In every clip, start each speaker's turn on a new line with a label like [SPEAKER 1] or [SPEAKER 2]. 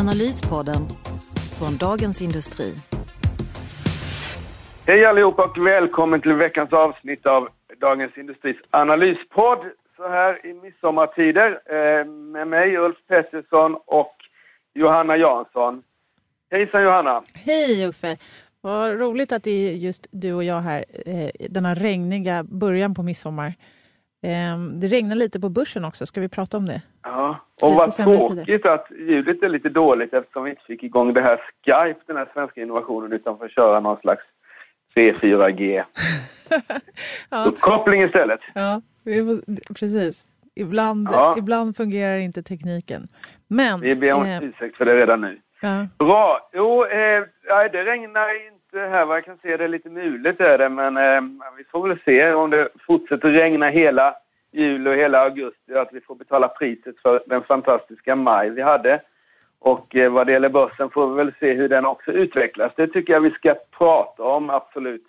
[SPEAKER 1] Analyspodden från Dagens Industri.
[SPEAKER 2] Hej allihopa och välkommen till veckans avsnitt av Dagens Industris analyspodd. Så här i midsommartider eh, med mig Ulf Pettersson och Johanna Jansson. Hejsan Johanna!
[SPEAKER 3] Hej Uffe! Vad roligt att det är just du och jag här eh, denna regniga början på midsommar. Eh, det regnar lite på börsen också, ska vi prata om det?
[SPEAKER 2] Ja, och vad tråkigt att ljudet är lite dåligt eftersom vi inte fick igång det här Skype, den här svenska innovationen, utan får köra någon slags C4G. ja. Uppkoppling istället.
[SPEAKER 3] Ja, precis. Ibland, ja. ibland fungerar inte tekniken. Men,
[SPEAKER 2] vi ber om eh, ursäkt för det redan nu. Ja. Bra. Jo, eh, det regnar inte här vad jag kan se. Det är lite muligt är det, men eh, vi får väl se om det fortsätter regna hela juli och hela augusti att vi får betala priset för den fantastiska maj vi hade. Och eh, vad det gäller börsen får vi väl se hur den också utvecklas. Det tycker jag vi ska prata om, absolut.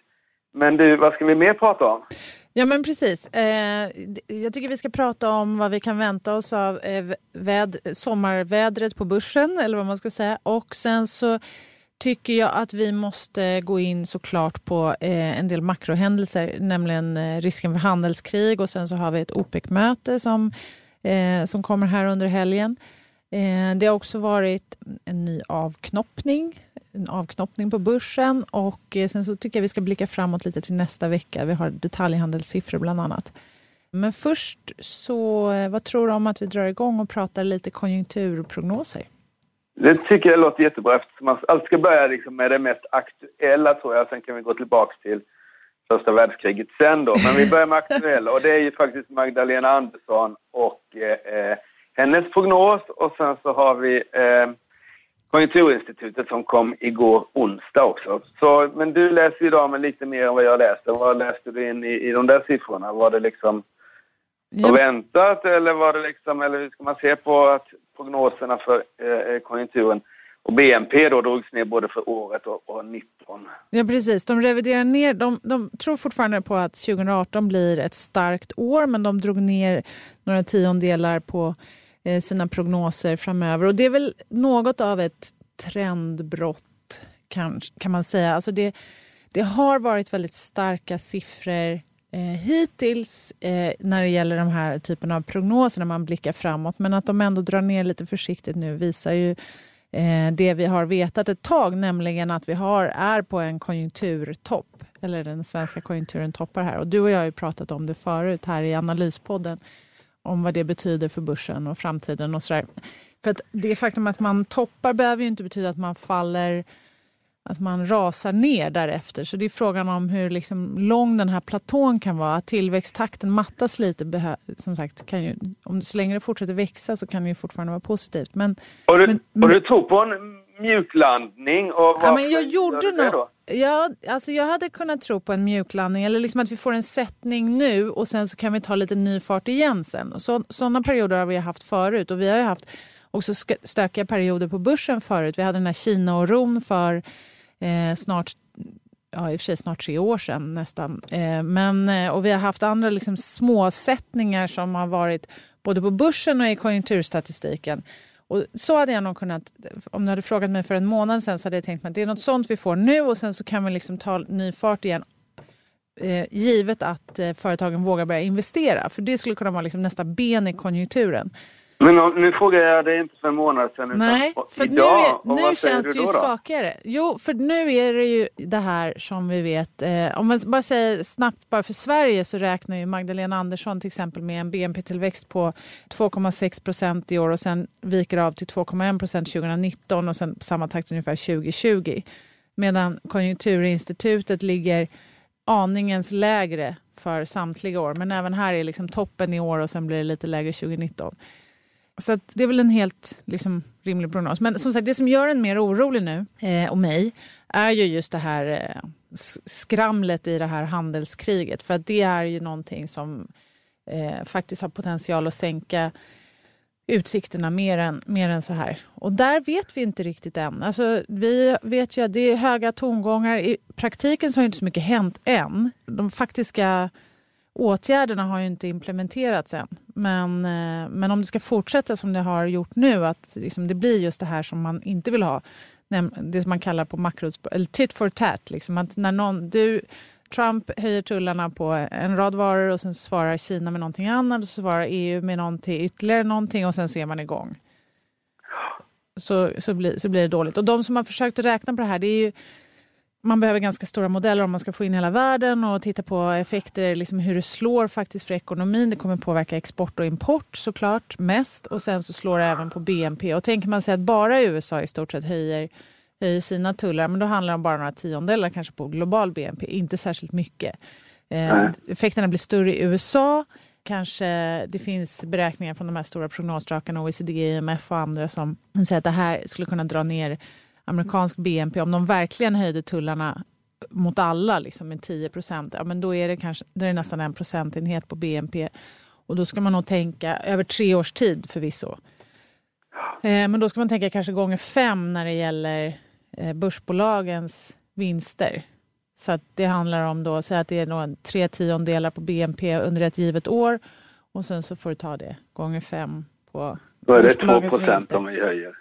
[SPEAKER 2] Men du, vad ska vi mer prata om?
[SPEAKER 3] Ja men precis. Eh, jag tycker vi ska prata om vad vi kan vänta oss av eh, väd sommarvädret på börsen eller vad man ska säga. Och sen så tycker jag att vi måste gå in såklart på eh, en del makrohändelser, nämligen eh, risken för handelskrig och sen så har vi ett OPEC-möte som, eh, som kommer här under helgen. Eh, det har också varit en ny avknoppning, en avknoppning på börsen och eh, sen så tycker jag vi ska blicka framåt lite till nästa vecka. Vi har detaljhandelssiffror bland annat. Men först så, eh, vad tror du om att vi drar igång och pratar lite konjunkturprognoser?
[SPEAKER 2] Det tycker jag låter jättebra eftersom man alltid ska börja liksom med det mest aktuella tror jag. Sen kan vi gå tillbaks till första världskriget sen då. Men vi börjar med aktuella och det är ju faktiskt Magdalena Andersson och eh, eh hennes prognos och sen så har vi eh, Konjunkturinstitutet som kom igår onsdag också. Så, men du läser idag med lite mer än vad jag läste. Vad läste du in i, i de där siffrorna? Var det liksom ja. väntat eller var det liksom, eller hur ska man se på att prognoserna för eh, konjunkturen och BNP då drogs ner både för året och, och 19.
[SPEAKER 3] Ja precis, de reviderar ner, de, de tror fortfarande på att 2018 blir ett starkt år men de drog ner några tiondelar på eh, sina prognoser framöver och det är väl något av ett trendbrott kan, kan man säga. Alltså det, det har varit väldigt starka siffror eh, hittills eh, när det gäller de här typen av prognoser när man blickar framåt. Men att de ändå drar ner lite försiktigt nu visar ju eh, det vi har vetat ett tag, nämligen att vi har, är på en konjunkturtopp. Eller den svenska konjunkturen toppar här. Och du och jag har ju pratat om det förut här i Analyspodden. Om vad det betyder för börsen och framtiden och sådär. För att det faktum att man toppar behöver ju inte betyda att man faller att man rasar ner därefter. Så det är frågan om hur liksom lång den här platån kan vara. Att tillväxttakten mattas lite, som sagt, kan ju, om, så länge det fortsätter växa så kan det ju fortfarande vara positivt. Men,
[SPEAKER 2] och, du,
[SPEAKER 3] men,
[SPEAKER 2] och du tror på en mjuklandning? Och
[SPEAKER 3] ja, men jag gjorde nog... Ja, alltså jag hade kunnat tro på en mjuklandning eller liksom att vi får en sättning nu och sen så kan vi ta lite ny fart igen sen. Så, sådana perioder har vi haft förut och vi har ju haft också stökiga perioder på börsen förut. Vi hade den här Kina-oron för eh, snart ja, i och för sig snart tre år sedan nästan. Eh, men, eh, och vi har haft andra liksom, småsättningar som har varit både på börsen och i konjunkturstatistiken. Och så hade jag nog kunnat, om du hade frågat mig för en månad sedan så hade jag tänkt mig att det är något sånt vi får nu och sen så kan vi liksom ta ny fart igen. Eh, givet att eh, företagen vågar börja investera. För det skulle kunna vara liksom nästa ben i konjunkturen.
[SPEAKER 2] Men nu frågar jag dig inte för en månad sedan
[SPEAKER 3] Nej, för idag. Nu, är, nu känns det ju då skakigare. Jo, för nu är det ju det här som vi vet. Eh, om man bara säger snabbt bara för Sverige så räknar ju Magdalena Andersson till exempel med en BNP-tillväxt på 2,6 procent i år och sen viker av till 2,1 procent 2019 och sen samma takt ungefär 2020. Medan Konjunkturinstitutet ligger aningens lägre för samtliga år. Men även här är liksom toppen i år och sen blir det lite lägre 2019. Så det är väl en helt liksom, rimlig prognos. Men som sagt, det som gör en mer orolig nu, eh, och mig, är ju just det här eh, skramlet i det här handelskriget. För att det är ju någonting som eh, faktiskt har potential att sänka utsikterna mer än, mer än så här. Och där vet vi inte riktigt än. Alltså, vi vet ju att det är höga tongångar. I praktiken så har inte så mycket hänt än. De faktiska åtgärderna har ju inte implementerats än. Men, eh, men om det ska fortsätta som det har gjort nu, att liksom det blir just det här som man inte vill ha. Det som man kallar på makros, eller tit for tat. Liksom att när någon, du, Trump höjer tullarna på en rad varor och sen svarar Kina med någonting annat och så svarar EU med någonting, ytterligare någonting och sen ser man igång. Så, så, blir, så blir det dåligt. Och de som har försökt att räkna på det här, det är ju man behöver ganska stora modeller om man ska få in hela världen och titta på effekter, liksom hur det slår faktiskt för ekonomin. Det kommer påverka export och import såklart mest och sen så slår det även på BNP. Och tänker man sig att bara USA i stort sett höjer, höjer sina tullar, men då handlar det om bara några tiondelar kanske på global BNP, inte särskilt mycket. Eh, effekterna blir större i USA. Kanske det finns beräkningar från de här stora prognosdrakarna, OECD, IMF och andra som säger att det här skulle kunna dra ner amerikansk BNP, om de verkligen höjde tullarna mot alla liksom med 10 procent, ja, då är det, kanske, det är nästan en procentenhet på BNP. Och då ska man nog tänka över tre års tid förvisso. Eh, men då ska man tänka kanske gånger fem när det gäller eh, börsbolagens vinster. Så att det handlar om då, säg att det är nog tre tiondelar på BNP under ett givet år och sen så får du ta det gånger fem på
[SPEAKER 2] Då är det 2 procent om vi höjer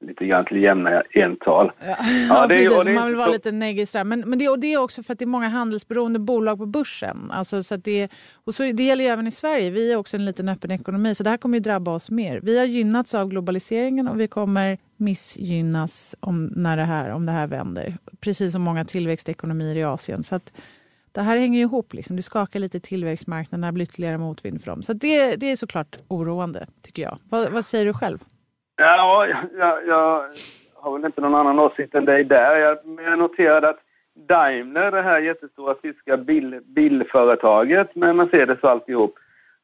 [SPEAKER 2] lite grann till jämna ental.
[SPEAKER 3] Ja, ja det, precis. Det, man vill vara lite neggig Men, men det, och det är också för att det är många handelsberoende bolag på börsen. Alltså, så det, och så, det gäller ju även i Sverige. Vi är också en liten öppen ekonomi så det här kommer ju drabba oss mer. Vi har gynnats av globaliseringen och vi kommer missgynnas om, när det här, om det här vänder. Precis som många tillväxtekonomier i Asien. Så att, det här hänger ju ihop. Liksom. Det skakar lite tillväxtmarknaderna, blir ytterligare motvind för dem. Så det, det är såklart oroande, tycker jag. Vad, vad säger du själv?
[SPEAKER 2] Ja, jag, jag har väl inte någon annan åsikt än dig där. Jag, jag noterade att Daimler, det här jättestora tyska bil, bilföretaget med Mercedes och alltihop,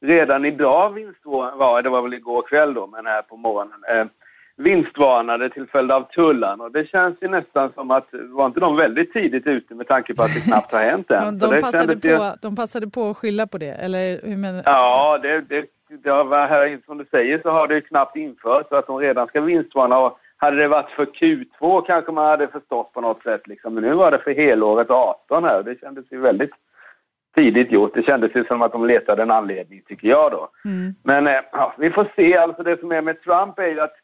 [SPEAKER 2] redan idag vinstvarnade, det var väl igår kväll då, men här på morgonen, eh, vinstvarnade till följd av tullarna. Och det känns ju nästan som att, var inte de väldigt tidigt ute med tanke på att det knappt har hänt än?
[SPEAKER 3] de, passade på, ju... de passade på att skylla på det, eller hur menar
[SPEAKER 2] Ja, det, det här, som du säger så har det ju knappt införts att de redan ska vinstvarna. Och hade det varit för Q2 kanske man hade förstått på något sätt liksom. Men nu var det för helåret 18 här och det kändes ju väldigt tidigt gjort. Det kändes ju som att de letade en anledning tycker jag då. Mm. Men eh, ja, vi får se. Alltså det som är med Trump är ju att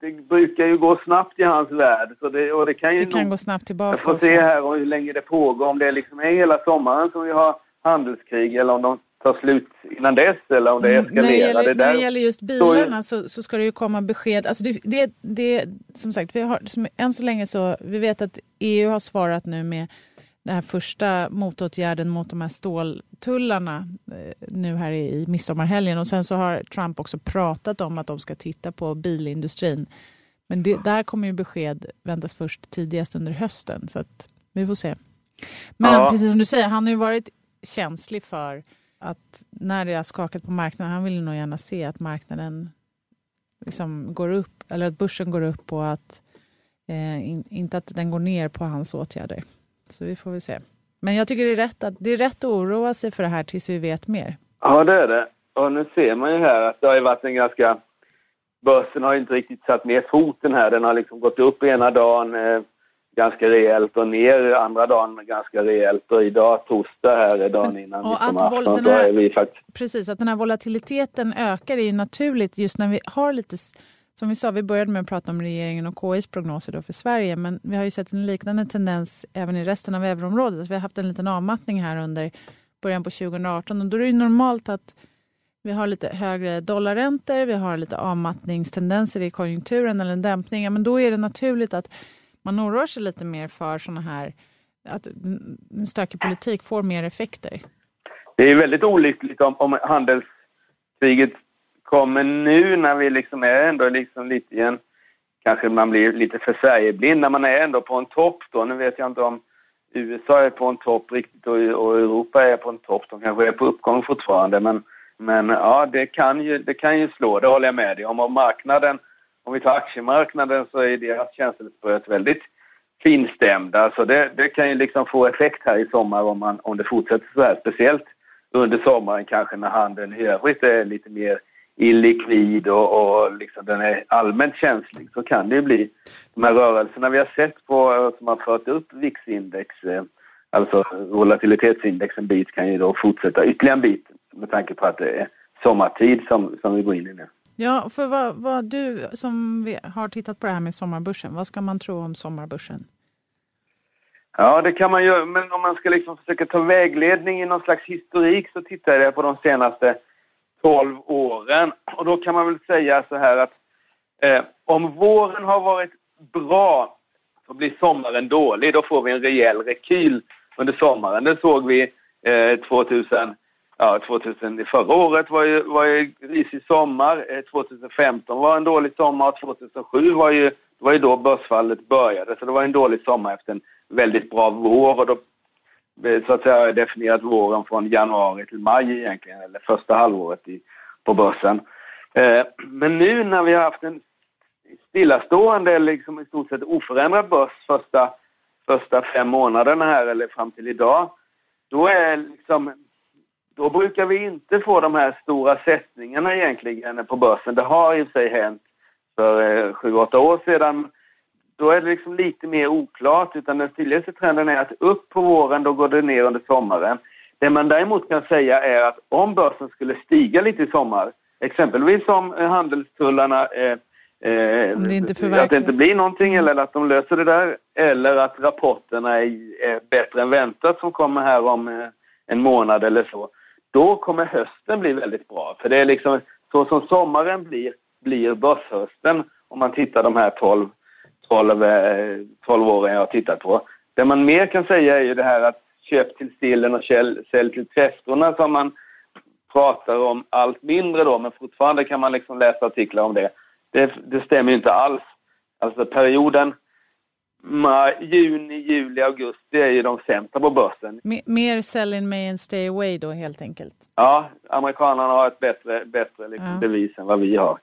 [SPEAKER 2] det brukar ju gå snabbt i hans värld. Så det, och det kan ju
[SPEAKER 3] det kan nog, gå snabbt tillbaka
[SPEAKER 2] Jag får också. se här hur länge det pågår. Om det liksom är hela sommaren som vi har handelskrig eller om de tar slut innan dess eller om det eskalerar. Mm, när, det
[SPEAKER 3] gäller,
[SPEAKER 2] det
[SPEAKER 3] när det gäller just bilarna så, så, ska det ju komma besked. Alltså det, det, det, som sagt, vi har, som, än så länge så vi vet att EU har svarat nu med den här första motåtgärden mot de här ståltullarna eh, nu här i midsommarhelgen. Och sen så har Trump också pratat om att de ska titta på bilindustrin. Men det, där kommer ju besked väntas först tidigast under hösten. Så att vi får se. Men ja. precis som du säger, han har ju varit känslig för att när det har skakat på marknaden, han vill nog gärna se att marknaden liksom går upp, eller att börsen går upp och att eh, in, inte att den går ner på hans åtgärder. Så vi får väl se. Men jag tycker det är, rätt att, det är rätt att oroa sig för det här tills vi vet mer.
[SPEAKER 2] Ja, det är det. Och nu ser man ju här att det har varit en ganska... Börsen har inte riktigt satt ner foten här. Den har liksom gått upp ena dagen, eh, ganska rejält och ner andra dagen ganska rejält och idag torsdag här är dagen innan midsommarafton så är vi faktiskt...
[SPEAKER 3] Precis, att den här volatiliteten ökar är ju naturligt just när vi har lite som vi sa, vi började med att prata om regeringen och KIs prognoser då för Sverige, men vi har ju sett en liknande tendens även i resten av euroområdet. Vi har haft en liten avmattning här under början på 2018 och då är det normalt att vi har lite högre dollarräntor, vi har lite avmattningstendenser i konjunkturen eller en dämpning. Men då är det naturligt att man oroar sig lite mer för såna här, att en stökig politik får mer effekter.
[SPEAKER 2] Det är väldigt olyckligt om, om handelskriget kommer nu när vi liksom är ändå liksom lite igen, kanske man blir lite för Sverigeblind, när man är ändå på en topp då. Nu vet jag inte om USA är på en topp riktigt och, och Europa är på en topp. De kanske är på uppgång fortfarande men men ja, det kan, ju, det kan ju slå, det håller jag med dig om. Om marknaden, om vi tar aktiemarknaden så är deras känselspröt väldigt finstämda. Så det, det kan ju liksom få effekt här i sommar om, man, om det fortsätter så här. Speciellt under sommaren kanske när handeln i övrigt är lite mer illikvid och, och liksom den är allmänt känslig så kan det ju bli de här rörelserna vi har sett på som har fört upp VIX-index, eh, alltså volatilitetsindex en bit kan ju då fortsätta ytterligare en bit med tanke på att det är sommartid som, som vi går in i nu.
[SPEAKER 3] Ja, för vad, vad du som har tittat på det här med sommarbörsen, vad ska man tro om sommarbörsen?
[SPEAKER 2] Ja, det kan man göra, men om man ska liksom försöka ta vägledning i någon slags historik så tittar jag på de senaste 12 åren. Och då kan man väl säga så här att eh, om våren har varit bra så blir sommaren dålig. Då får vi en rejäl rekyl under sommaren. Det såg vi eh, 2000, ja, 2000, förra året var ju, var ju risig sommar. Eh, 2015 var en dålig sommar och 2007 var ju, var ju då börsfallet började. Så det var en dålig sommar efter en väldigt bra vår och då så att säga definierat våren från januari till maj egentligen, eller första halvåret i, på börsen. Eh, men nu när vi har haft en stillastående, liksom i stort sett oförändrad börs första, första fem månaderna här, eller fram till idag, då är liksom då brukar vi inte få de här stora sättningarna egentligen på börsen. Det har i och för sig hänt för eh, sju, åtta år sedan då är det liksom lite mer oklart utan den tydligaste trenden är att upp på våren, då går det ner under sommaren. Det man däremot kan säga är att om börsen skulle stiga lite i sommar, exempelvis om handelstullarna eh,
[SPEAKER 3] Eh, det
[SPEAKER 2] att det inte blir någonting eller att de löser det där. Eller att rapporterna är, är bättre än väntat som kommer här om eh, en månad eller så. Då kommer hösten bli väldigt bra. För det är liksom så som sommaren blir, blir börshösten om man tittar de här 12 12, 12 åren jag har tittat på. Det man mer kan säga är ju det här att köp till sillen och sälj till kräftorna som man pratar om allt mindre då, men fortfarande kan man liksom läsa artiklar om det. Det, det stämmer ju inte alls. Alltså perioden maj, juni, juli, augusti är ju de sämsta på börsen.
[SPEAKER 3] mer sell in May and stay away då helt enkelt?
[SPEAKER 2] Ja, amerikanerna har ett bättre, bättre liksom ja. bevis än vad vi har.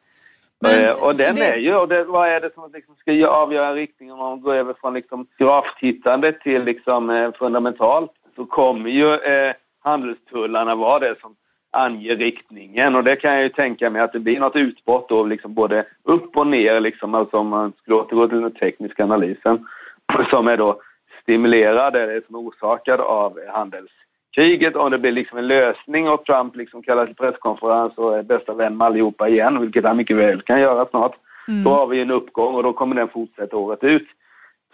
[SPEAKER 2] Men, eh, och den det... är ju, och det, vad är det som liksom ska avgöra riktningen om man går över från liksom graftittande till liksom eh, fundamentalt så kommer ju eh, handelstullarna vara det som anger riktningen och det kan jag ju tänka mig att det blir något utbrott då liksom både upp och ner liksom, alltså om man skulle återgå till den tekniska analysen som är då stimulerad, eller som är orsakad av handels kriget, om det blir liksom en lösning och Trump liksom kallar till presskonferens och är bästa vän med allihopa igen, vilket han mycket väl kan göra snart, mm. då har vi en uppgång och då kommer den fortsätta året ut.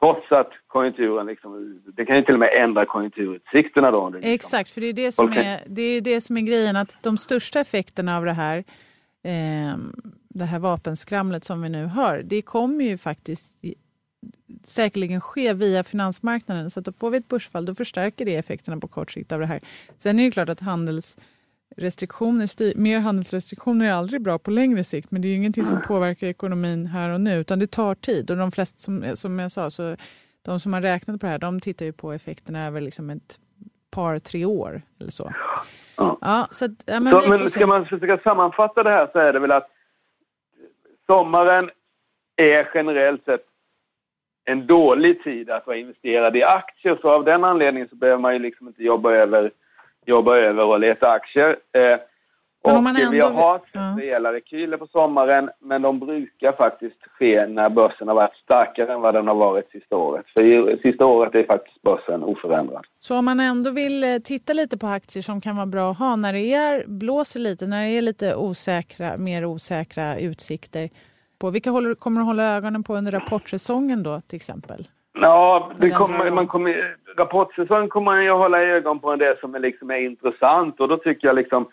[SPEAKER 2] Trots att konjunkturen liksom, det kan ju till och med ändra konjunkturutsikterna då.
[SPEAKER 3] Liksom. Exakt, för det är det, som är, det är det som är grejen, att de största effekterna av det här eh, det här vapenskramlet som vi nu har, det kommer ju faktiskt säkerligen ske via finansmarknaden. Så att då får vi ett börsfall, då förstärker det effekterna på kort sikt av det här. Sen är det klart att handelsrestriktioner, mer handelsrestriktioner är aldrig bra på längre sikt, men det är ju ingenting som påverkar ekonomin här och nu, utan det tar tid. Och de flesta, som, som jag sa, så de som har räknat på det här, de tittar ju på effekterna över liksom ett par, tre år eller så.
[SPEAKER 2] Ja. ja så, ja, men, så men ska man försöka sammanfatta det här så är det väl att sommaren är generellt sett en dålig tid att vara investerad i aktier. Så av den anledningen så behöver man ju liksom inte jobba över, jobba över och leta aktier. Eh, och ändå... vi har haft ja. rejäla rekyler på sommaren, men de brukar faktiskt ske när börsen har varit starkare än vad den har varit sista året. För sista året är faktiskt börsen oförändrad.
[SPEAKER 3] Så om man ändå vill eh, titta lite på aktier som kan vara bra att ha när det är, blåser lite, när det är lite osäkra, mer osäkra utsikter, på? Vilka håller, kommer att hålla ögonen på under rapportsäsongen då till exempel?
[SPEAKER 2] Ja, det kommer, man kommer, rapportsäsongen kommer man ju hålla ögon på det som är, liksom är intressant och då tycker jag liksom,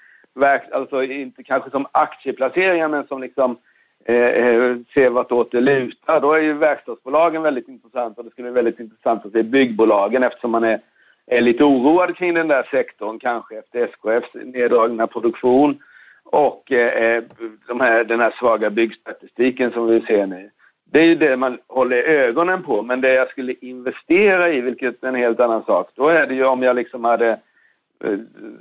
[SPEAKER 2] alltså inte kanske som aktieplaceringar men som liksom eh, eh se vartåt det lutar. Då är ju verkstadsbolagen väldigt intressant och det skulle vara väldigt intressant att se byggbolagen eftersom man är, är lite oroad kring den där sektorn kanske efter SKFs neddragna produktion och eh, eh, de här, den här svaga byggstatistiken som vi ser nu. Det är ju det man håller ögonen på, men det jag skulle investera i, vilket är en helt annan sak, då är det ju om jag liksom hade eh,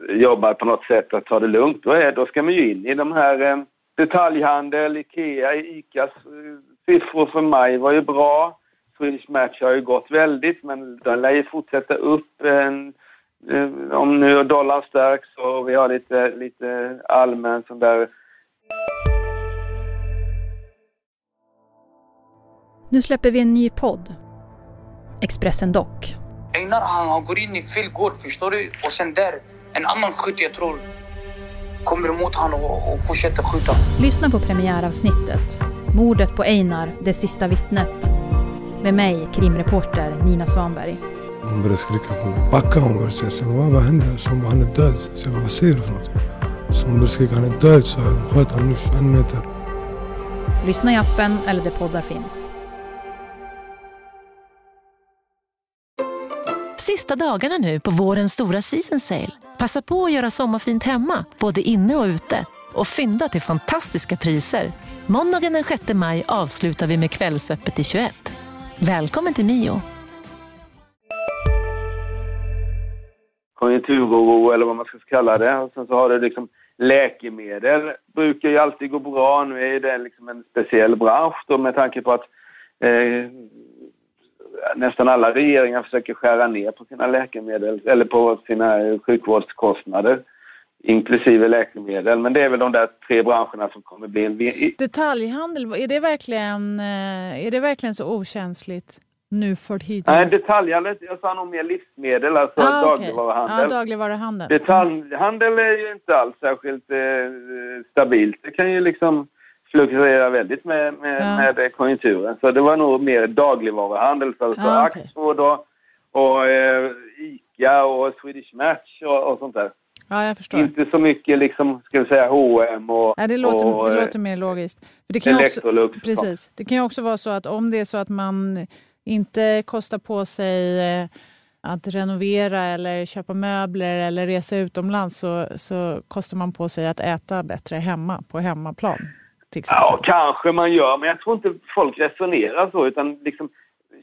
[SPEAKER 2] jobbat på något sätt att ta det lugnt, då, är, då ska man ju in i de här eh, detaljhandel, Ikea, Icas eh, siffror för maj var ju bra. Swedish Match har ju gått väldigt, men den lär ju fortsätta upp. En, om nu dollarn stärks och vi har lite, lite allmän sån där
[SPEAKER 4] Nu släpper vi en ny podd. Expressen Dock.
[SPEAKER 5] Einar han går in i fel gård, förstår du? Och sen där, en annan skytt jag tror kommer emot honom och, och fortsätter skjuta.
[SPEAKER 4] Lyssna på premiäravsnittet. Mordet på Einar, det sista vittnet. Med mig, krimreporter Nina Svanberg.
[SPEAKER 6] Hon började skrika på mig. Backa hon började säga. Så vad, vad hände? Så hon bara, han är död. Så jag bara, vad säger du för något? Så hon började skrika, han är död. Så jag sköt han nu en meter.
[SPEAKER 4] Lyssna i appen eller där poddar finns.
[SPEAKER 7] Sista dagarna nu på vårens stora season sale. Passa på att göra sommarfint hemma, både inne och ute. Och fynda till fantastiska priser. Måndagen den 6 maj avslutar vi med Kvällsöppet i 21. Välkommen till Mio.
[SPEAKER 2] Konjunkturoro eller vad man ska kalla det. Och sen så har det liksom läkemedel. brukar ju alltid gå bra. Nu är det liksom en speciell bransch då med tanke på att eh, nästan alla regeringar försöker skära ner på sina läkemedel eller på sina sjukvårdskostnader inklusive läkemedel. Men det är väl de där tre branscherna som kommer bli en...
[SPEAKER 3] Detaljhandel, är det verkligen, eh, är det verkligen så okänsligt nu för tiden?
[SPEAKER 2] Nej, detaljhandel, jag sa nog mer livsmedel, alltså ah, dagligvaruhandel.
[SPEAKER 3] Okay. Ah, dagligvaruhandel.
[SPEAKER 2] Detaljhandel är ju inte alls särskilt eh, stabilt. Det kan ju liksom fluktuerar väldigt med, med, ja. med, konjunkturen. Så det var nog mer dagligvaruhandel, alltså ja, okay. Axfood och, och eh, ICA och Swedish Match och, och, sånt där.
[SPEAKER 3] Ja, jag förstår.
[SPEAKER 2] Inte så mycket liksom, ska vi säga H&M och...
[SPEAKER 3] Ja, det låter,
[SPEAKER 2] och,
[SPEAKER 3] det låter mer logiskt. För det kan Electrolux. Också, precis. Det kan ju också vara så att om det är så att man inte kostar på sig eh, att renovera eller köpa möbler eller resa utomlands så, så kostar man på sig att äta bättre hemma, på hemmaplan till exempel?
[SPEAKER 2] Ja, kanske man gör, men jag tror inte folk resonerar så. Utan liksom,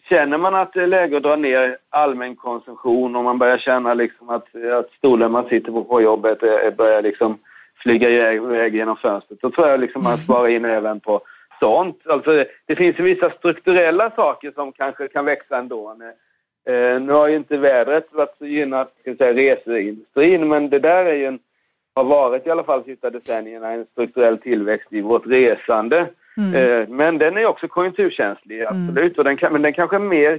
[SPEAKER 2] känner man att det är läge att dra ner allmän konsumtion och man börjar känna liksom att, att stolen man sitter på på jobbet börjar liksom flyga iväg genom fönstret, då tror jag liksom man sparar in även på sånt. Alltså, det, det finns ju vissa strukturella saker som kanske kan växa ändå. Eh, nu har ju inte vädret varit så gynnat, ska säga, reseindustrin, men det där är ju en har varit i alla fall de sista decennierna en strukturell tillväxt i vårt resande. Mm. Eh, men den är också konjunkturkänslig, mm. absolut. Mm. Och den kan, men den kanske är mer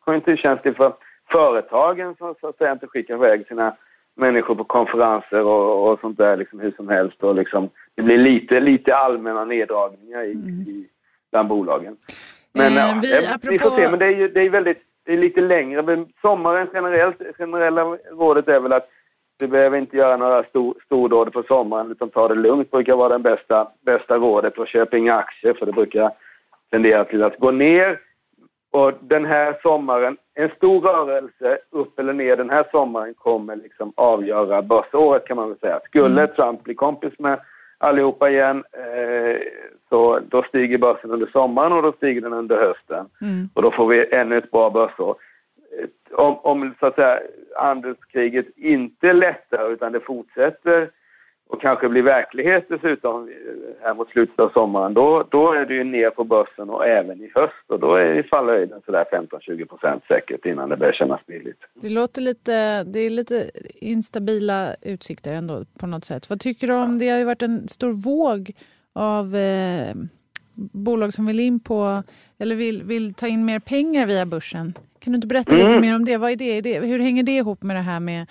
[SPEAKER 2] konjunkturkänslig för företagen som så att säga inte skickar iväg sina människor på konferenser och, och sånt där liksom hur som helst. Och liksom, det blir lite, lite allmänna neddragningar i, mm. i, bland bolagen. Men eh, vi, ja, apropå... vi får se, men det är ju det är väldigt, det är lite längre. Sommaren generellt, generella rådet är väl att du behöver inte göra några stor, stordåd på sommaren utan ta det lugnt brukar vara det bästa, bästa rådet och köp inga aktier för det brukar tendera till att gå ner. Och den här sommaren, en stor rörelse upp eller ner den här sommaren kommer liksom avgöra börsåret kan man väl säga. Skulle mm. Trump bli kompis med allihopa igen eh, så då stiger börsen under sommaren och då stiger den under hösten. Mm. Och då får vi ännu ett bra börsår om, om så att säga, andelskriget inte lättar utan det fortsätter och kanske blir verklighet dessutom här mot slutet av sommaren, då, då är det ju ner på börsen och även i höst och då är fallhöjden sådär 15-20 procent säkert innan det börjar kännas billigt.
[SPEAKER 3] Det låter lite, det är lite instabila utsikter ändå på något sätt. Vad tycker du om, det har ju varit en stor våg av eh, bolag som vill in på, eller vill, vill ta in mer pengar via börsen. Kan du inte berätta mm. lite mer om det? Vad är det? Hur hänger det ihop med det här med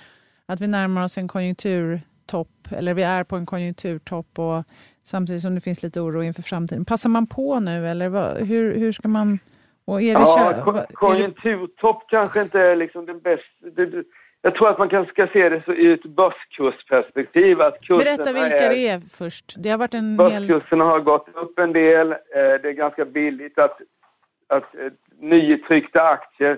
[SPEAKER 3] att vi närmar oss en konjunkturtopp, eller vi är på en konjunkturtopp och samtidigt som det finns lite oro inför framtiden. Passar man på nu eller vad, hur, hur ska man... Och är det
[SPEAKER 2] ja, konjunkturtopp kanske inte är liksom den bästa... Jag tror att man kanske ska se det så i ett börskursperspektiv. Att
[SPEAKER 3] Berätta vilka är, det är först. Det har varit en
[SPEAKER 2] börskurserna hel... har gått upp en del. Eh, det är ganska billigt att, att eh, nytryckta aktier.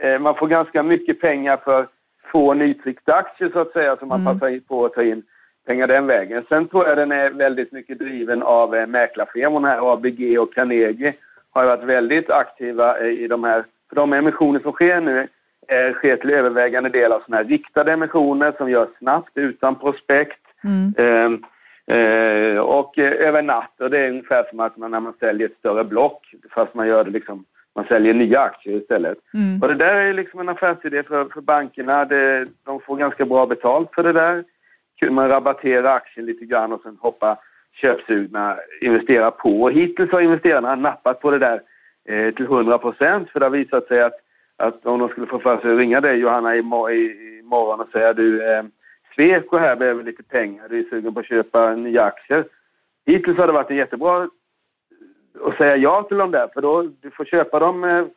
[SPEAKER 2] Eh, man får ganska mycket pengar för få nytryckta aktier så att säga, så man mm. passar på att ta in pengar den vägen. Sen tror jag den är väldigt mycket driven av eh, mäklarfirmorna här, ABG och Carnegie har varit väldigt aktiva i de här, för de emissioner som sker nu eh, sker till övervägande del av sådana här riktade emissioner som görs snabbt utan prospekt.
[SPEAKER 3] Mm.
[SPEAKER 2] Eh, eh, och eh, över natt. Och det är ungefär som att man när man säljer ett större block fast man gör det liksom man säljer nya aktier istället.
[SPEAKER 3] Mm.
[SPEAKER 2] Och det där är liksom en affärsidé för, för bankerna. Det, de får ganska bra betalt för det där. Man rabatterar aktien lite grann och sen hoppar köpsugna investera på. Och hittills har investerarna nappat på det där eh, till 100 procent. För det har visat sig att, att om de skulle få för sig att ringa dig Johanna imorgon, i, imorgon och säga du eh, Sweco här behöver lite pengar, du är sugen på att köpa nya aktier. Hittills har det varit en jättebra att säga ja till dem där för då du får köpa dem med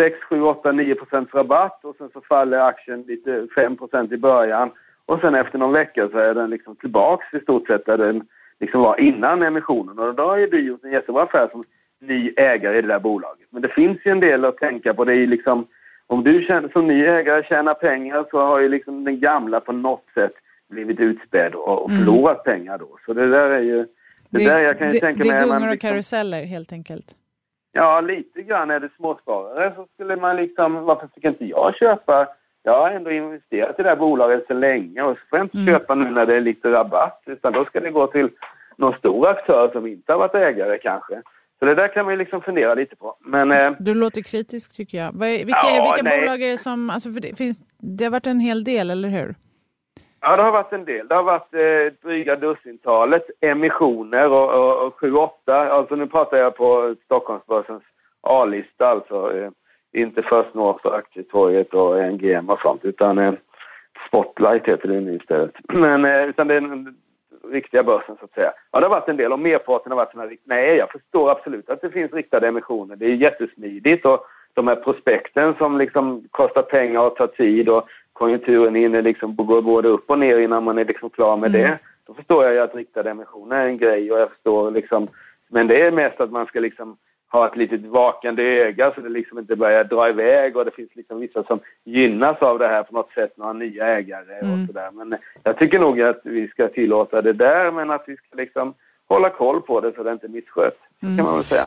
[SPEAKER 2] 6, 7, 8, 9 procents rabatt och sen så faller aktien lite 5 procent i början och sen efter någon vecka så är den liksom tillbaks i stort sett där den liksom var innan emissionen och då har ju du gjort en jättebra affär som ny ägare i det där bolaget. Men det finns ju en del att tänka på. Det är liksom, om du tjänar, som ny ägare tjänar pengar så har ju liksom den gamla på något sätt blivit utspädd och, och
[SPEAKER 3] Mm.
[SPEAKER 2] förlorat pengar då. Så det där är ju... Det, där jag kan ju
[SPEAKER 3] det,
[SPEAKER 2] tänka
[SPEAKER 3] det
[SPEAKER 2] mig...
[SPEAKER 3] är
[SPEAKER 2] att man
[SPEAKER 3] gungor och
[SPEAKER 2] liksom-
[SPEAKER 3] karuseller helt enkelt.
[SPEAKER 2] Ja, lite grann är det småsparare så skulle man liksom, varför fick inte jag köpa? Jag har ändå investerat i det här bolaget så länge och så får jag inte
[SPEAKER 3] Mm.
[SPEAKER 2] köpa nu när det är lite rabatt utan då ska det gå till någon stor aktör som inte har varit ägare kanske. Så det där kan man ju liksom fundera lite på. Men eh,
[SPEAKER 3] Du låter kritisk tycker jag. Vilka
[SPEAKER 2] Ja,
[SPEAKER 3] vilka bolag är det som... Alltså det, finns, det har varit en hel del, eller hur?
[SPEAKER 2] Ja, det har varit en del. Det har varit eh, dryga dussintalet emissioner och, och, och sju, åtta. Alltså nu pratar jag på Stockholmsbörsens A-lista alltså. Eh, inte först North och Aktietorget och NGM och sånt utan eh, Spotlight heter det nu istället. Men eh, utan det är den riktiga börsen så att säga. Ja, det har varit en del och merparten har varit sådana Nej, jag förstår absolut att det finns riktade emissioner. Det är jättesmidigt och de här prospekten som liksom kostar pengar och tar tid och konjunkturen hinner liksom gå både upp och ner innan man är liksom klar med
[SPEAKER 3] Mm.
[SPEAKER 2] det. Då förstår jag ju att riktade emissioner är en grej och jag förstår liksom men det är mest att man ska liksom ha ett litet vakande öga så det liksom inte börjar dra iväg och det finns liksom vissa som gynnas av det här på något sätt, några nya ägare
[SPEAKER 3] Mm.
[SPEAKER 2] och sådär. Men jag tycker nog att vi ska tillåta det där men att vi ska liksom hålla koll på det så det inte missköts.
[SPEAKER 3] Mm.
[SPEAKER 2] kan man väl säga.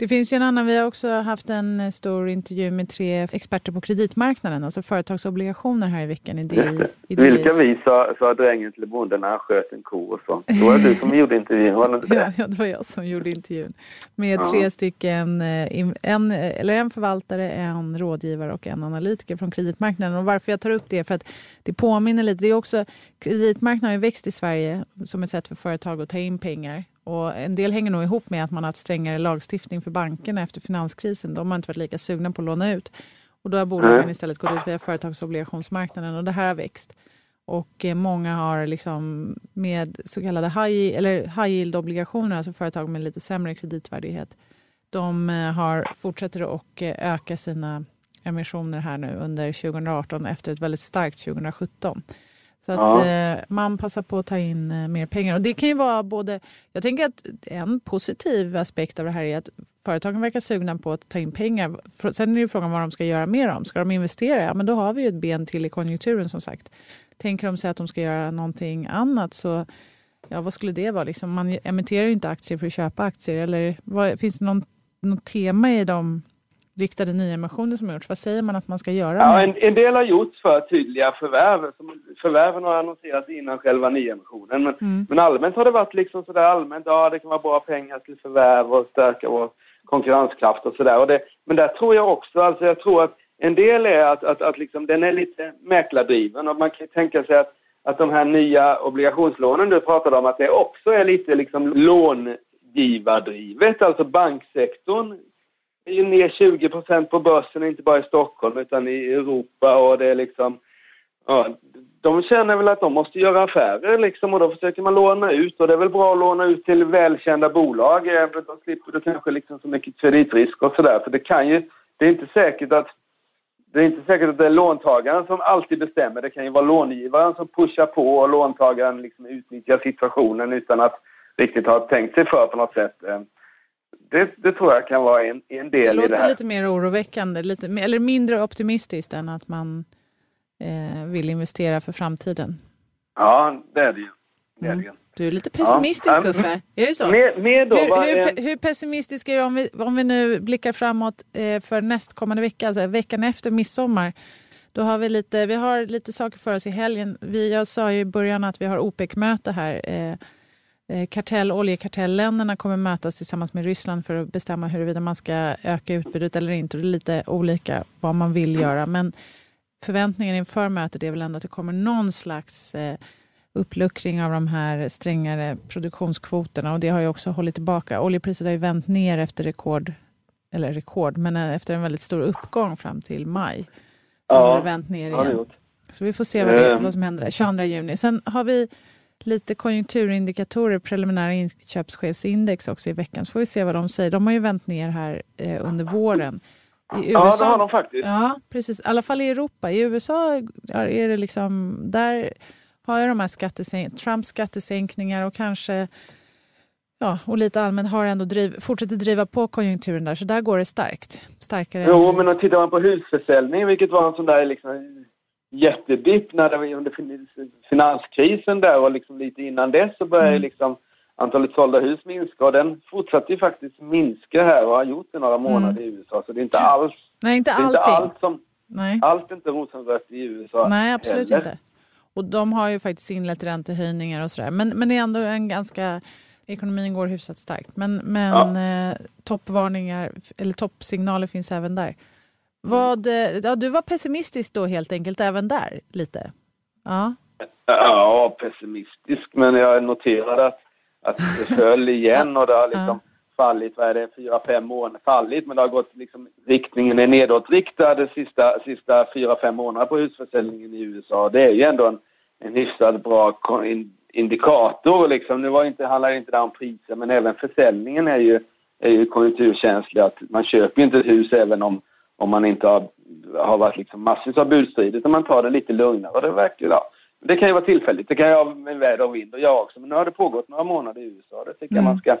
[SPEAKER 3] Det finns ju en annan, vi har också haft en eh, stor intervju med tre experter på kreditmarknaden, alltså företagsobligationer här i veckan i, DI, i
[SPEAKER 2] Vilka
[SPEAKER 3] DIs.
[SPEAKER 2] vi sa, sa drängen till bonden när han sköt en ko och så. Det var du som gjorde intervjun, var det inte det?
[SPEAKER 3] ja, det var jag som gjorde intervjun. Med
[SPEAKER 2] Ja.
[SPEAKER 3] tre stycken, eh, en, eh, eller en förvaltare, en rådgivare och en analytiker från kreditmarknaden. Och varför jag tar upp det är för att det påminner lite. Det är också, kreditmarknaden har ju växt i Sverige som ett sätt för företag att ta in pengar. Och en del hänger nog ihop med att man har haft strängare lagstiftning för bankerna efter finanskrisen. De har inte varit lika sugna på att låna ut. Och då har bolagen istället gått ut via företagsobligationsmarknaden och det här har växt. Och eh, många har liksom med så kallade high, eller high yield-obligationer, alltså företag med lite sämre kreditvärdighet, de eh, har, fortsätter att eh, öka sina emissioner här nu under 2018 efter ett väldigt starkt 2017. Så att
[SPEAKER 2] Ja.
[SPEAKER 3] eh, man passar på att ta in eh, mer pengar. Och det kan ju vara både, jag tänker att en positiv aspekt av det här är att företagen verkar sugna på att ta in pengar. Sen är det frågan vad de ska göra mer om. Ska de investera? Ja, men då har vi ju ett ben till i konjunkturen som sagt. Tänker de sig att de ska göra någonting annat så ja, vad skulle det vara? Liksom, man emitterar ju inte aktier för att köpa aktier. Eller vad, finns det någon, något tema i de riktade nyemissioner som har gjorts? Vad säger man att man ska göra?
[SPEAKER 2] Ja, en, en del har gjorts för tydliga förvärv. Förvärven har annonserats innan själva nyemissionen. Men,
[SPEAKER 3] Mm.
[SPEAKER 2] men allmänt har det varit liksom sådär allmänt, ja det kan vara bra pengar till förvärv och stärka vår konkurrenskraft och sådär. Men där tror jag också, alltså jag tror att en del är att, att, att liksom, den är lite mäklardriven och man kan tänka sig att, att de här nya obligationslånen du pratade om, att det också är lite liksom långivardrivet, alltså banksektorn är ju ner 20% på börsen, inte bara i Stockholm utan i Europa och det är liksom... Ja, de känner väl att de måste göra affärer liksom och då försöker man låna ut och det är väl bra att låna ut till välkända bolag. för Då slipper du kanske liksom så mycket kreditrisk och sådär. För det kan ju... Det är inte säkert att... Det är inte säkert att det är låntagaren som alltid bestämmer. Det kan ju vara långivaren som pushar på och låntagaren liksom utnyttjar situationen utan att riktigt ha tänkt sig för på något sätt. Det, det tror jag kan vara en, en
[SPEAKER 3] Det
[SPEAKER 2] del i det
[SPEAKER 3] låter
[SPEAKER 2] här.
[SPEAKER 3] lite mer oroväckande, lite, eller mindre optimistiskt än att man eh, vill investera för framtiden.
[SPEAKER 2] Ja, det är det ju. Det är det
[SPEAKER 3] Mm. Du är lite pessimistisk
[SPEAKER 2] Ja.
[SPEAKER 3] Uffe, är det så?
[SPEAKER 2] Mer, mer då?
[SPEAKER 3] Hur, hur, hur pessimistisk är du om vi, om vi nu blickar framåt eh, för nästkommande vecka, alltså veckan efter midsommar? Då har vi lite, vi har lite saker för oss i helgen. Vi, jag sa ju i början att vi har OPEC-möte här. Eh, kartell, oljekartelländerna kommer mötas tillsammans med Ryssland för att bestämma huruvida man ska öka utbudet eller inte. Det är lite olika vad man vill göra. Men förväntningen inför mötet är väl ändå att det kommer någon slags eh, uppluckring av de här strängare produktionskvoterna och det har ju också hållit tillbaka. Oljepriset har ju vänt ner efter rekord, eller rekord, men eh, efter en väldigt stor uppgång fram till maj. Så
[SPEAKER 2] Ja,
[SPEAKER 3] har det vänt ner igen. Så vi får se vad, det,
[SPEAKER 2] Ehm.
[SPEAKER 3] vad som händer där, 22 juni. Sen har vi lite konjunkturindikatorer, preliminära inköpschefsindex också i veckan. Så får vi se vad de säger. De har ju vänt ner här eh, under våren. I
[SPEAKER 2] Ja,
[SPEAKER 3] USA,
[SPEAKER 2] det har de faktiskt.
[SPEAKER 3] Ja, precis. I alla fall i Europa. I USA är det liksom, där har ju de här skattesänk- Trumps skattesänkningar och kanske Ja, och lite allmänt har ändå driv, fortsätter driva på konjunkturen där, så där går det starkt. Starkare
[SPEAKER 2] Jo, men tittar man på husförsäljning, vilket var en sån där liksom jättedipp när det var under fin- finanskrisen där och liksom lite innan dess så började
[SPEAKER 3] Mm.
[SPEAKER 2] liksom antalet sålda hus minska och den fortsatte ju faktiskt minska här och har gjort det några månader i USA. Så det är inte alls,
[SPEAKER 3] Nej, inte
[SPEAKER 2] är inte
[SPEAKER 3] Mm. allting.
[SPEAKER 2] allt som,
[SPEAKER 3] Nej.
[SPEAKER 2] allt är inte rosenrött i USA.
[SPEAKER 3] Nej, absolut
[SPEAKER 2] heller.
[SPEAKER 3] inte. Och de har ju faktiskt inlett räntehöjningar och sådär. Men, men det är ändå en ganska... Ekonomin går hyfsat starkt. Men, men eh, toppvarningar, eller toppsignaler finns även där. Vad, eh, ja, du var pessimistisk då helt enkelt även där lite? Ja.
[SPEAKER 2] Ja, pessimistisk, men jag noterade att, att det föll igen och det har liksom fallit, vad är det, fyra, fem månader, fallit, men det har gått liksom, riktningen är nedåtriktad de sista, sista fyra, fem månaderna på husförsäljningen i USA. Det är ju ändå en, en hyfsat bra indikator liksom. Nu var inte, handlar det inte där om priser, men även försäljningen är ju, är ju konjunkturkänslig. Att man köper ju inte ett hus även om, om man inte har, har varit liksom massvis av budstrid, utan man tar det lite lugnare. Och det verkar, ja, det kan ju vara tillfälligt. Det kan ju ha med väder och vind och jag också. Men nu har det pågått några månader i USA. Det tycker jag man ska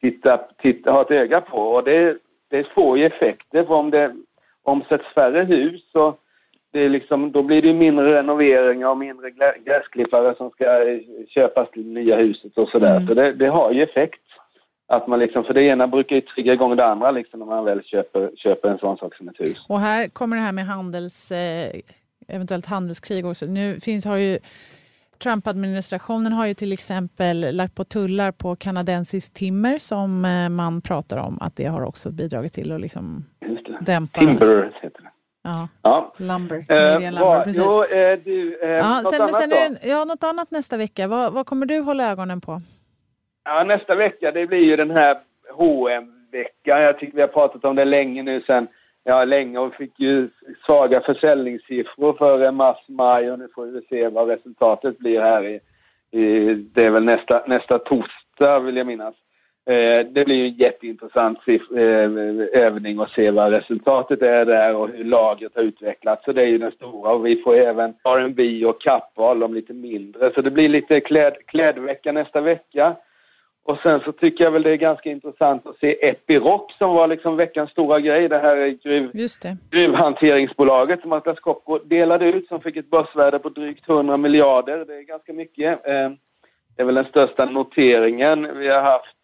[SPEAKER 2] titta, titta, ha ett öga på. Och det, det får ju effekter. För om det omsätts färre hus så det är liksom, då blir det mindre renoveringar och mindre gräsklippare som ska köpas till nya huset och sådär. Så det, det har ju effekt. Att man liksom, för det ena brukar ju trigga igång det andra liksom när man väl köper, köper en sån sak som ett hus.
[SPEAKER 3] Och här kommer det här med handels, eh, eventuellt handelskrig också. Nu finns, har ju Trump-administrationen har ju till exempel lagt på tullar på kanadensiskt timmer som eh, man pratar om att det har också bidragit till att liksom dämpa
[SPEAKER 2] Timber heter det.
[SPEAKER 3] ja,
[SPEAKER 2] Ja.
[SPEAKER 3] lumber.
[SPEAKER 2] Eh,
[SPEAKER 3] Canadian lumber
[SPEAKER 2] bra.
[SPEAKER 3] precis.
[SPEAKER 2] Jo, eh, du, eh,
[SPEAKER 3] ja,
[SPEAKER 2] något
[SPEAKER 3] sen,
[SPEAKER 2] annat
[SPEAKER 3] sen
[SPEAKER 2] då?
[SPEAKER 3] är det, ja, något annat nästa vecka. Vad, vad kommer du hålla ögonen på?
[SPEAKER 2] Ja, nästa vecka det blir ju den här hm veckan Jag tycker vi har pratat om det länge nu sen, ja länge och fick ju svaga försäljningssiffror för mars, maj och nu får vi se vad resultatet blir här i, i det är väl nästa, nästa torsdag vill jag minnas. Eh, det blir ju en jätteintressant siff- eh, övning att se vad resultatet är där och hur lagret har utvecklats. Så det är ju den stora och vi får även R&B och Kappahl, de lite mindre. Så det blir lite kläd, klädvecka nästa vecka. Och sen så tycker jag väl det är ganska intressant att se Epiroc som var liksom veckans stora grej. Det här gruv,
[SPEAKER 3] Just det.
[SPEAKER 2] gruvhanteringsbolaget som Atlas Copco delade ut som fick ett börsvärde på drygt 100 miljarder. Det är ganska mycket. Eh, Det är väl den största noteringen vi har haft.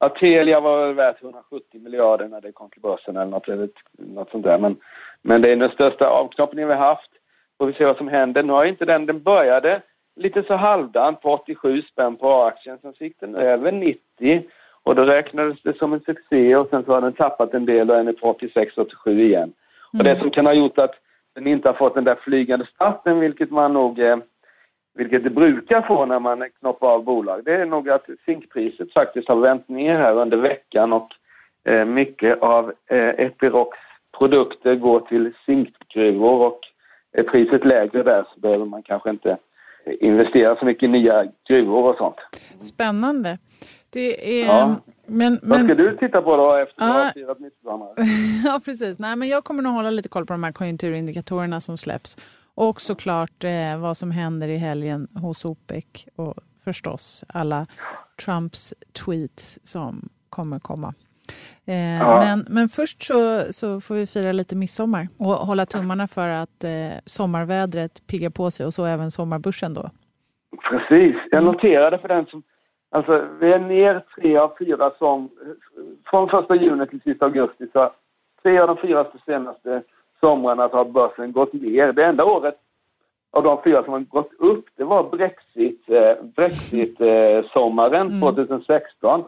[SPEAKER 2] Ja, Telia var väl värt 170 miljarder när det kom till börsen eller något, eller något sånt där. Men, men det är den största avknoppningen vi har haft. Får vi se vad som händer. Nu har inte den, den började lite så halvdant på 87 spänn på aktien. Sen gick den över 90 och då räknades det som en succé och sen så har den tappat en del och är nu på 86-87 igen. Och det som kan ha gjort att den inte har fått den där flygande starten, vilket man nog eh, vilket det brukar få när man knoppar av bolag, det är nog att zinkpriset faktiskt har vänt ner här under veckan och eh, mycket av eh, Epirocs produkter går till zinkgruvor och är priset lägre där så behöver man kanske inte investera så mycket i nya gruvor och sånt.
[SPEAKER 3] Spännande. Det är...
[SPEAKER 2] Ja.
[SPEAKER 3] Men,
[SPEAKER 2] Vad ska
[SPEAKER 3] men,
[SPEAKER 2] du titta på då efter att
[SPEAKER 3] Ja.
[SPEAKER 2] ha firat midsommar?
[SPEAKER 3] ja, precis. Nej, men jag kommer nog hålla lite koll på de här konjunkturindikatorerna som släpps. Och såklart eh, vad som händer i helgen hos OPEC och förstås alla Trumps tweets som kommer komma. Eh,
[SPEAKER 2] Ja.
[SPEAKER 3] men, men först så, så får vi fira lite midsommar och hålla tummarna för att eh, sommarvädret piggar på sig och så även sommarbörsen då.
[SPEAKER 2] Precis. Jag noterade för den som... Alltså, vi är ner tre av fyra som... Från första juni till sista augusti så tre av de fyra senaste somrarna så har börsen gått ner. Det enda året av de fyra som har gått upp, det var Brexit, eh, Brexit-sommaren
[SPEAKER 3] Mm.
[SPEAKER 2] 2016.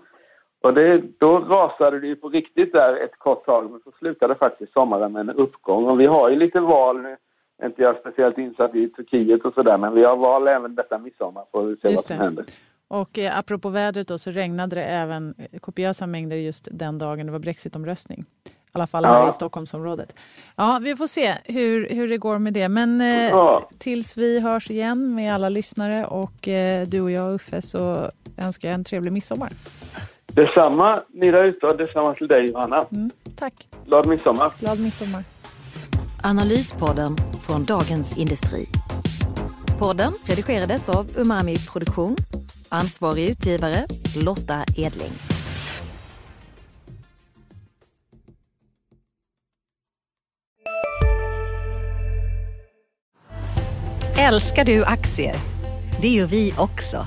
[SPEAKER 2] Och det, då rasade det ju på riktigt där ett kort tag, men så slutade faktiskt sommaren med en uppgång. Och vi har ju lite val nu, inte jag speciellt insatt i Turkiet och sådär, men vi har val även detta midsommar, får vi se
[SPEAKER 3] Just
[SPEAKER 2] vad som
[SPEAKER 3] det.
[SPEAKER 2] händer.
[SPEAKER 3] Och eh, apropå vädret då, så regnade det även eh, kopiösa mängder just den dagen det var brexitomröstning. I alla fall här
[SPEAKER 2] Ja.
[SPEAKER 3] i Stockholmsområdet. Ja, vi får se hur, hur det går med det. Men eh,
[SPEAKER 2] Ja.
[SPEAKER 3] tills vi hörs igen med alla lyssnare och eh, du och jag Uffe så önskar jag en trevlig midsommar.
[SPEAKER 2] Detsamma ni där ute och detsamma till dig Johanna.
[SPEAKER 3] Mm, tack.
[SPEAKER 2] Glad midsommar!
[SPEAKER 3] Glad midsommar.
[SPEAKER 1] Analyspodden från Dagens Industri. Podden redigerades av Umami Produktion. Ansvarig utgivare Lotta Edling. Älskar du aktier? Det gör vi också.